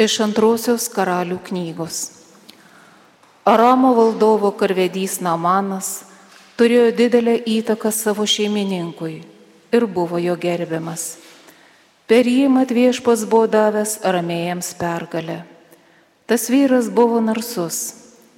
Iš antrosios karalių knygos. Aramo valdovo karvedys Namanas turėjo didelę įtaką savo šeimininkui ir buvo jo gerbiamas. Per jį mat viešpas buvo davęs aramėjams pergalę. Tas vyras buvo narsus,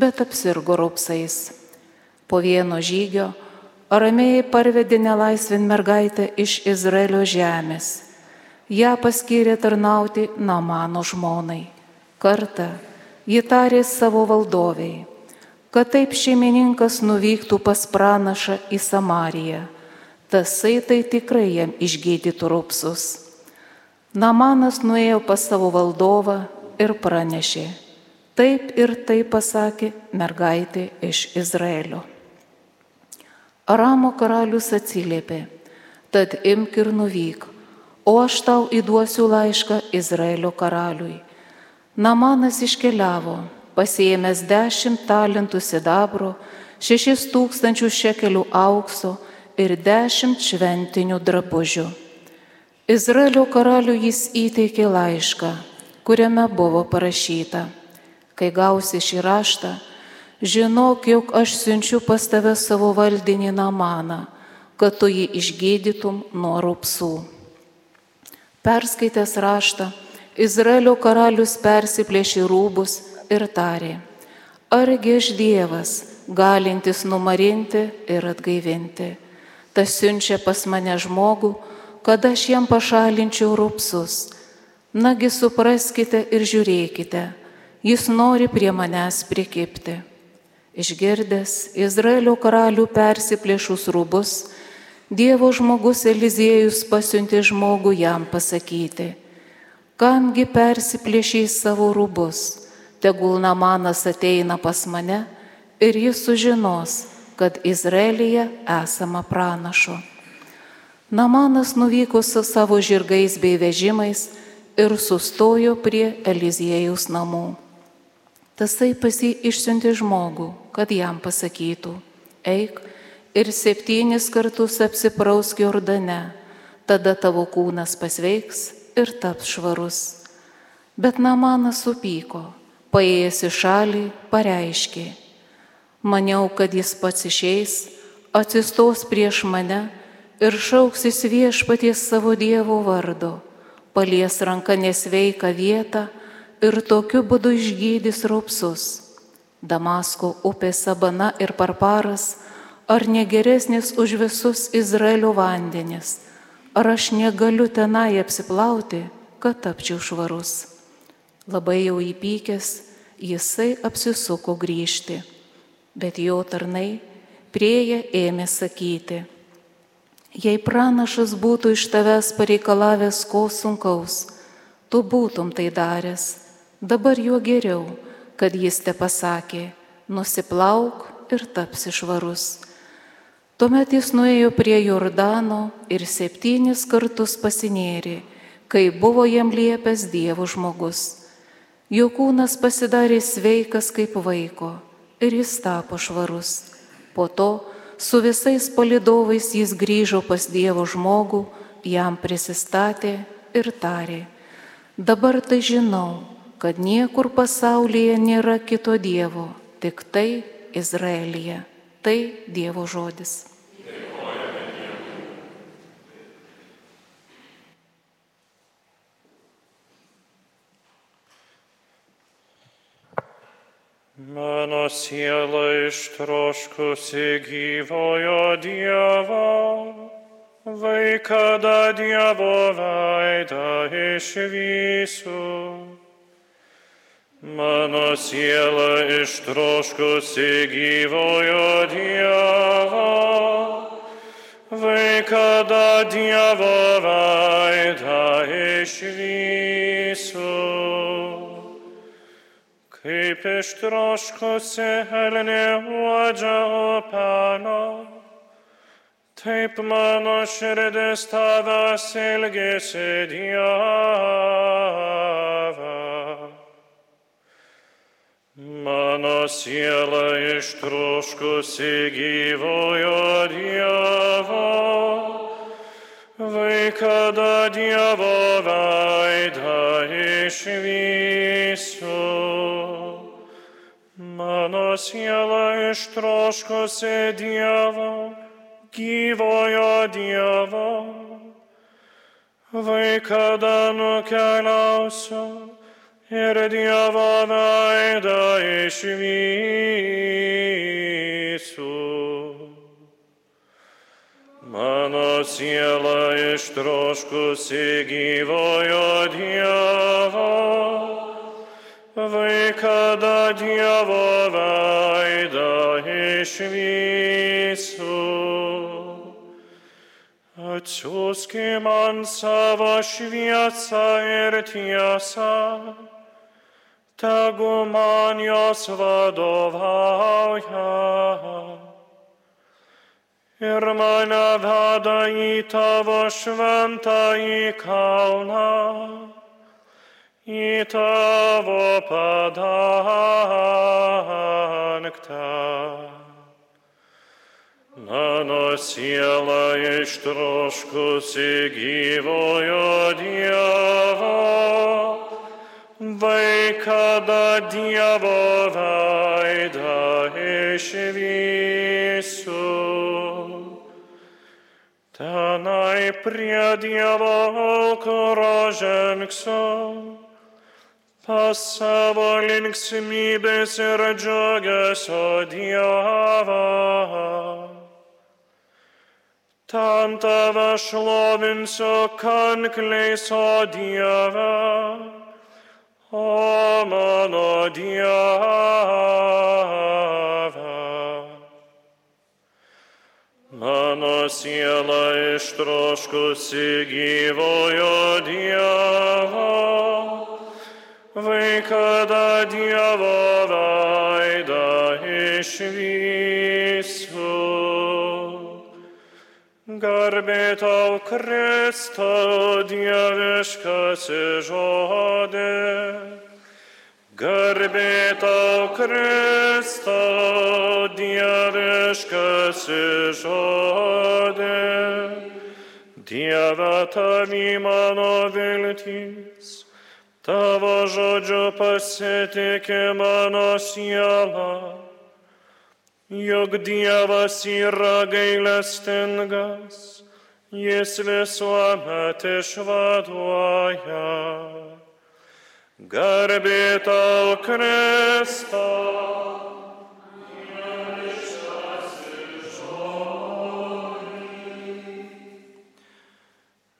bet apsirgo raupsais. Po vieno žygio aramėjai parvedė nelaisvin mergaitę iš Izraelio žemės ją paskyrė tarnauti Namano žmonai. Kartą ji tarė savo valdoviai, kad taip šeimininkas nuvyktų pas pranašą į Samariją. Tasai tai tikrai jam išgydytų rupsus. Namanas nuėjo pas savo valdovą ir pranešė. Taip ir taip pasakė mergaitė iš Izraelio. Aramo karalius atsiliepė, tad imk ir nuvyk, o aš tau įduosiu laišką Izraelio karaliui. Namanas iškeliavo, pasiėmęs dešimt talentų sidabro, šešis tūkstančių šekelių aukso ir dešimt šventinių drabužių. Izraelio karaliui jis įteikė laišką, kuriame buvo parašyta, kai gausi šį raštą, žinok, jog aš siunčiu pas tave savo valdinį namaną, kad tu jį išgydytum nuo rupsų. Perskaitęs raštą, Izraelio karalius persiplėšė rūbus ir tarė, argi aš Dievas, galintis numarinti ir atgaivinti. Tas siunčia pas mane žmogų, kad aš jam pašalinčiau rūpsus. Nagi supraskite ir žiūrėkite, jis nori prie manęs prikipti. Išgirdęs Izraelio karalių persiplėšus rūbus, Dievo žmogus Eliziejus pasiuntė žmogų jam pasakyti, kamgi persiplėšiai savo rūbus, tegul Namanas ateina pas mane ir jis sužinos, kad Izraelyje esama pranašo. Namanas nuvyko su savo žirgais bei vežimais ir sustojo prie Eliziejaus namų. Tasai pasi išsiuntė žmogų, kad jam pasakytų, eik, ir septynis kartus apsiprausk Jordane, tada tavo kūnas pasveiks ir taps švarus. Bet Namanas supyko, paėjęs į šalį, pareiškė, maniau, kad jis pats išeis, atsistos prieš mane ir šauksis viešpaties savo Dievo vardo, palies ranką nesveiką vietą ir tokiu būdu išgydys raupsus. Damasko upė Sabana ir Parparas ar negeresnis už visus Izraelio vandenis, ar aš negaliu tenai apsiplauti, kad tapčiau švarus. Labai jau įpykęs, jisai apsisuko grįžti, bet jo tarnai prieje ėmė sakyti, jei pranašas būtų iš tavęs pareikalavęs ko sunkaus, tu būtum tai daręs, dabar juo geriau, kad jis te pasakė, nusiplauk ir tapsi švarus Tuomet jis nuėjo prie Jordano ir septynis kartus pasinėrė, kai buvo jam liepęs Dievo žmogus. Jo kūnas pasidarė sveikas kaip vaiko ir jis tapo švarus. Po to su visais palidovais jis grįžo pas Dievo žmogų, jam prisistatė ir tarė, dabar tai žinau, kad niekur pasaulyje nėra kito Dievo, tik tai Izraelija. Tai Dievo žodis. Mano siela ištroškusi gyvojo Dievo, vaikada Dievo veidą išvysiu. Mano siela ištroškusi gyvojo Dievo, vaikada Dievo veidą išvysiu. Kaip ištroškusi elnė uodžia opelio, taip mano širdis tavęs ilgėsi Dieve. Mano siela ištroškusi gyvojo Dievo, vaikada Dievo veidą iš. išvysiu. Mano siela ištroškusi Dievo, gyvojo Dievo. Vaikada nukeliausiu ir Dievo veidą išvysiu. Mano siela ištroškusi gyvojo Dievo, vaikada Dievo veidą išvysiu. Atsiųski man savo šviesą ir tiesą, tegu man jos vadovauja ir mane veda į tavo šventą į kalną, į tavo padangtą. Mano siela ištroškusi gyvojo Dievo, vaikada Dievo veidą išvysiu. Tenai prie Dievo alkuro žengsiu, pas savo linksmybės ir džiugesio Dievą. Ten tave šlovinsiu kankliais, o Dieve, o mano Dieve. Mano siela ištroškusi gyvojo Dievo, vaikada Dievo veidą išvysiu. Garbė tau Kristau dieviškasi žodė. Garbė tau Kristau dieviškasi žodė. Dieve tavi mano viltys, tavo žodžiu pasitikė mano siela. Juk Dievas yra gailestingas, jis visuomet išvaduoja. Garbė tau Kristau.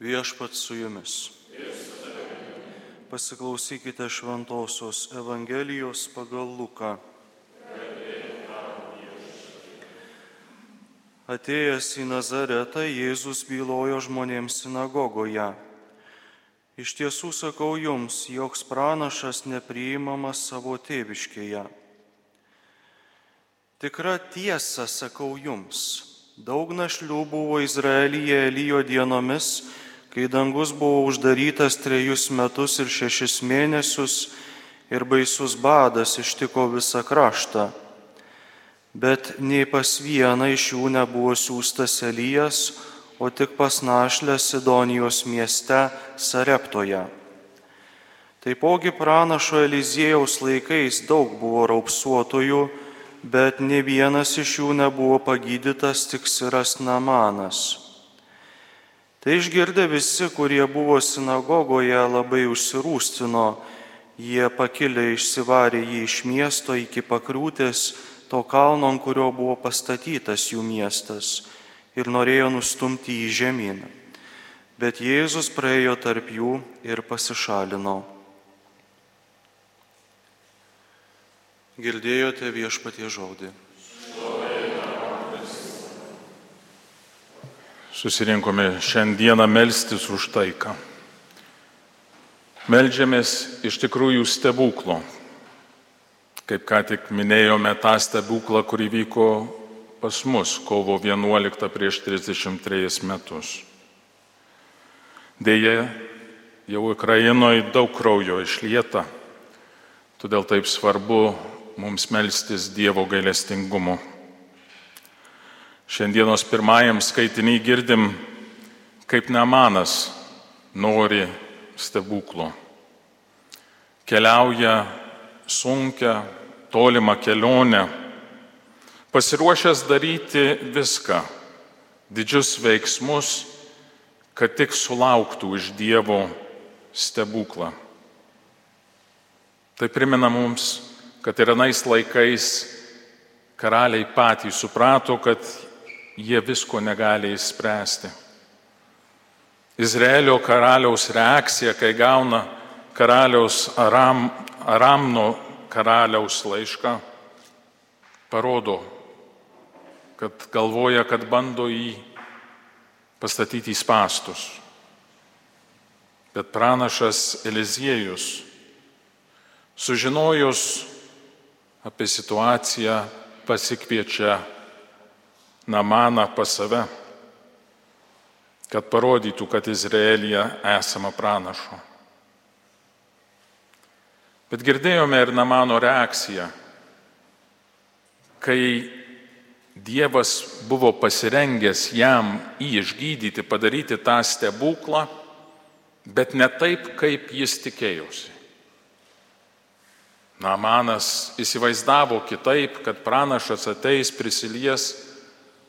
Viešpat su jumis. Pasiklausykite Šventojios Evangelijos pagal Luką. Atėjęs į Nazaretą, Jėzus bylojo žmonėms sinagogoje. Iš tiesų sakau jums, joks pranašas nepriimamas savo tėviškėje. Tikra tiesa sakau jums, daug našlių buvo Izraelyje Elijo dienomis, kai dangus buvo uždarytas trejus metus ir šešis mėnesius ir baisus badas ištiko visą kraštą. Bet nei pas vieną iš jų nebuvo siūstas Elijas, o tik pas našlę Sidonijos mieste Sareptoje. Taipogi pranašo Eliziejaus laikais daug buvo raupsuotojų, bet ne vienas iš jų nebuvo pagydytas, tik Siras Namanas. Tai išgirdę visi, kurie buvo sinagogoje, labai užsirūstino, jie pakilę išsivarė jį iš miesto iki pakriūtės to kalno, ant kurio buvo pastatytas jų miestas ir norėjo nustumti jį žemyn. Bet Jėzus praėjo tarp jų ir pasišalino. Girdėjote viešpatie žodį. Susirinkome šiandieną melstis už taiką. Meldžiamės iš tikrųjų stebuklo. Kaip ką tik minėjome tą stebuklą, kurį vyko pas mus kovo 11 prieš 33 metus. Deja, jau Ukrainoje daug kraujo išlieta, todėl taip svarbu mums melstis Dievo gailestingumu. Šiandienos pirmajam skaitinį girdim, kaip Namanas nori stebuklo. keliauja sunkę, tolimą kelionę, pasiruošęs daryti viską, didžius veiksmus, kad tik sulauktų iš Dievo stebuklą. Tai primena mums, kad ir anais laikais karaliai patys suprato, kad jie visko negali įspręsti. Izraelio karaliaus reakcija, kai gauna karaliaus Aram, Aramno karaliaus laišką, parodo, kad galvoja, kad bando jį pastatyti į spastus. Bet pranašas Eliziejus, sužinojus apie situaciją, pasikviečia Namaną pas save kad parodytų, kad Izraelija esama pranašo. Bet girdėjome ir Namano reakciją, kai Dievas buvo pasirengęs jam jį išgydyti, padaryti tą stebuklą, bet ne taip, kaip jis tikėjosi. Namanas įsivaizdavo kitaip, kad pranašas ateis, prisilies,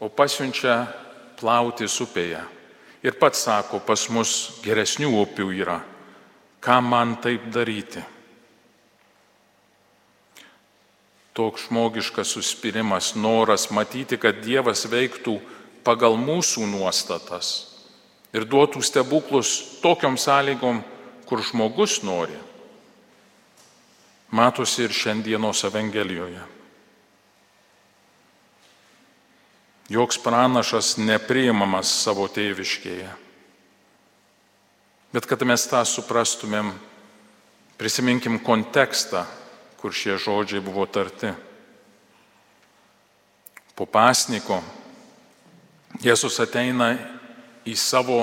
o pasiunčia plauti upėje. Ir pats sako, pas mus geresnių upių yra. Ką man taip daryti? Toks žmogiškas suspirimas, noras matyti, kad Dievas veiktų pagal mūsų nuostatas ir duotų stebuklus tokiom sąlygom, kur žmogus nori, matosi ir šiandienos Evangelijoje. Joks pranašas nepriimamas savo tėviškėje. Bet kad mes tą suprastumėm, prisiminkim kontekstą, kur šie žodžiai buvo tarti. Po pasniko Jėzus ateina į savo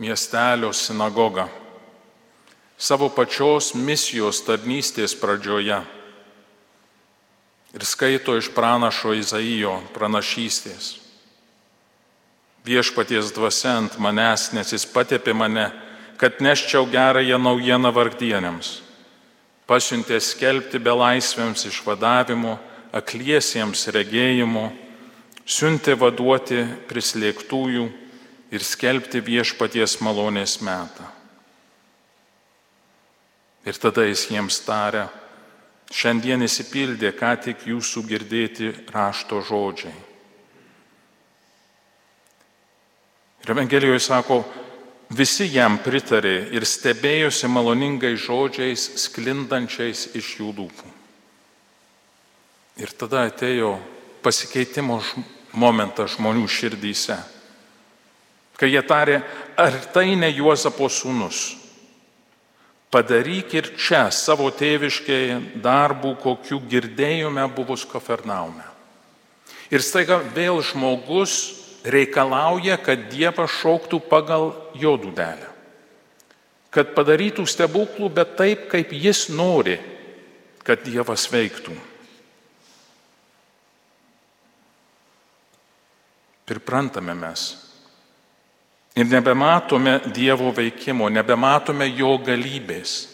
miestelio sinagogą, savo pačios misijos tarnystės pradžioje ir skaito iš pranašo Izaijo pranašystės. Viešpaties dvasia ant manęs, nes jis patėpė mane, kad neščiau gerąją naujieną vargdienėms. Pasiuntė skelbti belaisvėms išvadavimo, akliesiems regėjimo, siuntė vaduoti prislėgtųjų ir skelbti viešpaties malonės metą. Ir tada jis jiems tarė, Šiandien įsipildė ką tik jūsų girdėti rašto žodžiai. Ir Evangelijoje sako, visi jam pritarė ir stebėjosi maloningai žodžiais sklindančiais iš jų lūpų. Ir tada atėjo pasikeitimo momentas žmonių širdyse, kai jie tarė, ar tai ne Juozapo sūnus, Padaryk ir čia savo tėviškėje darbų, kokių girdėjome buvus Kafernaume. Ir staiga vėl žmogus reikalauja, kad Dievas šauktų pagal jo dudelę. Kad padarytų stebuklų, bet taip, kaip jis nori, kad Dievas veiktų. Priprantame mes Ir nebematome Dievo veikimo, nebematome jo galybės.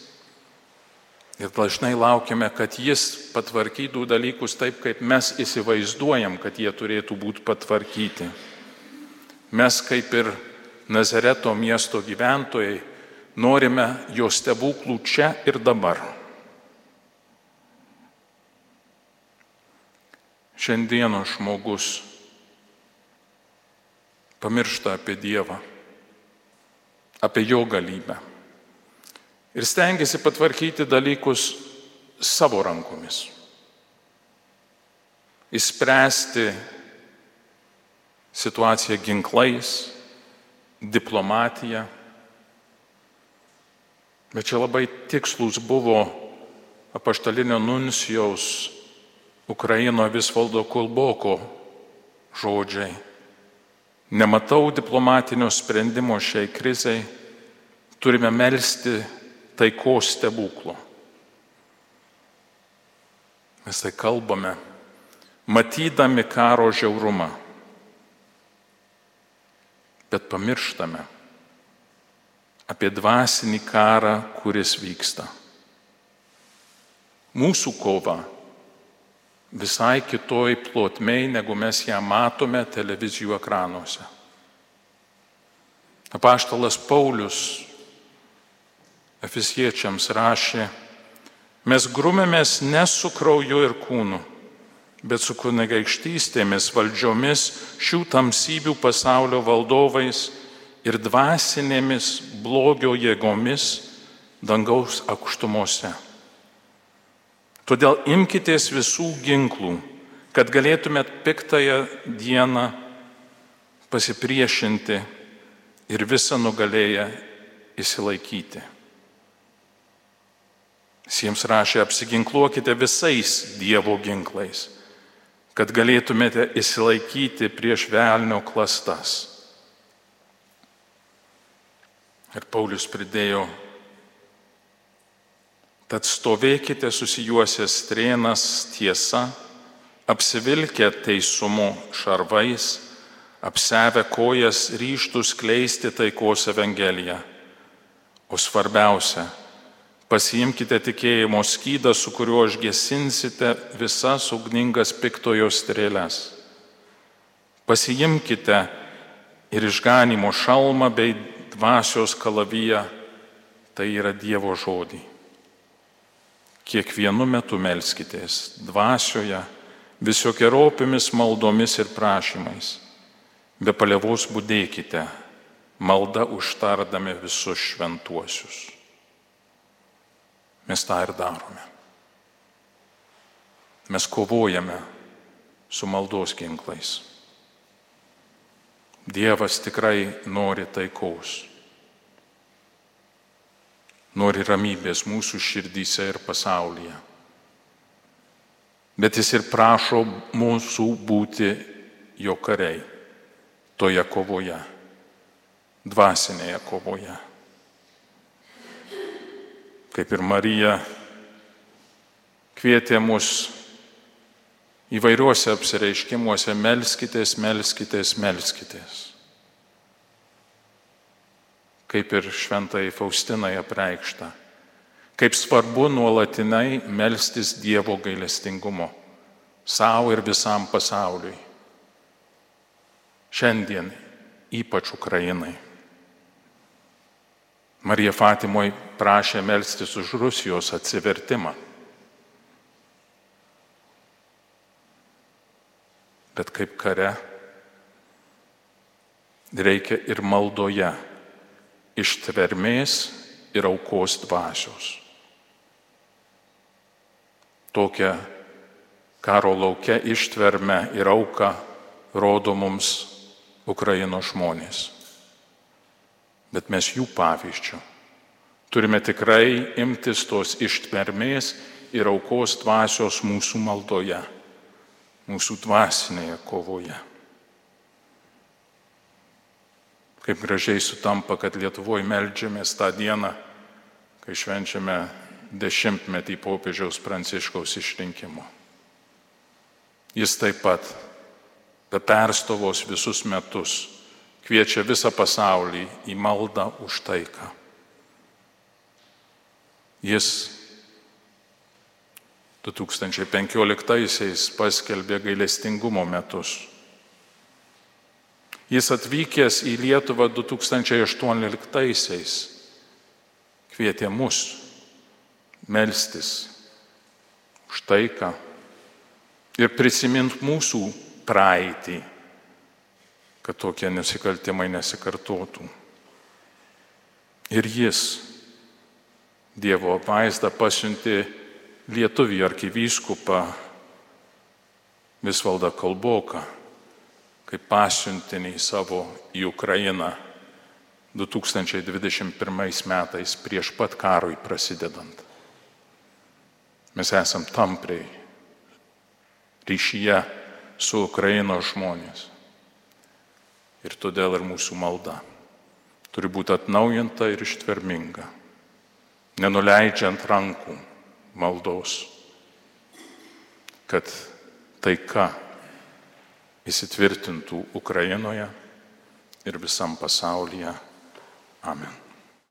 Ir dažnai laukiame, kad jis patvarkytų dalykus taip, kaip mes įsivaizduojam, kad jie turėtų būti patvarkyti. Mes kaip ir Nazareto miesto gyventojai norime jo stebuklų čia ir dabar. Šiandieno žmogus pamiršta apie Dievą, apie Jo galybę ir stengiasi patvarkyti dalykus savo rankomis. Įspręsti situaciją ginklais, diplomatiją. Bet čia labai tikslus buvo apaštalinio nuncijaus Ukraino Visvaldo Kulboko žodžiai Nematau diplomatinio sprendimo šiai krizai, turime melstį taikos stebuklo. Mes tai kalbame, matydami karo žiaurumą, bet pamirštame apie dvasinį karą, kuris vyksta. mūsų kova visai kitoj plotmei, negu mes ją matome televizijų ekranuose. Apaštalas Paulius Efesiečiams rašė, mes grumėmės ne su krauju ir kūnu, bet su kunigaikštystėmis, valdžiomis, šių tamsybių pasaulio valdovais ir dvasinėmis blogio jėgomis dangaus aukštumose. Todėl imkitės visų ginklų, kad galėtumėt piktąją dieną pasipriešinti ir visą nugalėję įsilaikyti. Jiems rašė, apsiginkluokite visais Dievo ginklais, kad galėtumėte įsilaikyti prieš velnio klastas. Ir Paulius pridėjo, tad stovėkite susijuosęs strėnas tiesa, apsivilkę teisumo šarvais, apsevę kojas ryštus kleisti taikos Evangeliją. O svarbiausia, pasiimkite tikėjimo skydą, su kuriuo išgesinsite visas ugningas piktojo strėlės. Pasiimkite ir išganimo šalmą bei dvasios kalaviją, tai yra Dievo žodį. Kiekvienu metu melskitės dvasioje, visokiojopimis maldomis ir prašymais Be palievos būdėkite, malda užtardami visus šventuosius. Mes tą ir darome. Mes kovojame su maldos ginklais. Dievas tikrai nori taikos, nori ramybės mūsų širdyse ir pasaulyje. Bet jis ir prašo mūsų būti jo kariai toje kovoje, dvasinėje kovoje. Kaip ir Marija kvietė mus įvairiuose apsireiškimuose melskitės, melskitės, melskitės. Kaip ir šventai Faustinai apreikšta, kaip svarbu nuolatinai melstis Dievo gailestingumo savo ir visam pasauliui šiandien, ypač Ukrainai. Marija Fatimoje prašė melstis už Rusijos atsivertimą. Bet kaip kare reikia ir maldoje ištvermės ir aukos dvasios. Tokią karo laukia ištvermę ir auką rodo mums Ukrainos žmonės. Bet mes jų pavyzdžių turime tikrai imtis tos ištvermės ir aukos dvasios mūsų maldoje, mūsų dvasinėje kovoje. Kaip gražiai sutampa, kad Lietuvoje melžiamės tą dieną, kai švenčiame dešimtmetį popiežiaus pranciškaus išrinkimo. Jis taip pat be perstovos visus metus, kviečia visą pasaulį į maldą už taiką. Jis 2015-aisiais paskelbė gailestingumo metus. Jis atvykęs į Lietuvą 2018-aisiais kvietė mus melstis už taiką ir prisimint mūsų praeitį, kad tokie nusikaltimai nesikartotų. Ir jis Dievo vaizdą pasiuntė lietuvį arkivyskupą Visvaldą Kalboką kaip pasiuntinį savo į Ukrainą 2021 metais prieš pat karui prasidedant. Mes esam tampriai ryšyje su Ukrainos žmonės. Ir todėl ir mūsų malda turi būti atnaujinta ir ištverminga, nenuleidžiant rankų maldos, kad taika įsitvirtintų Ukrainoje ir visam pasaulyje. Amen.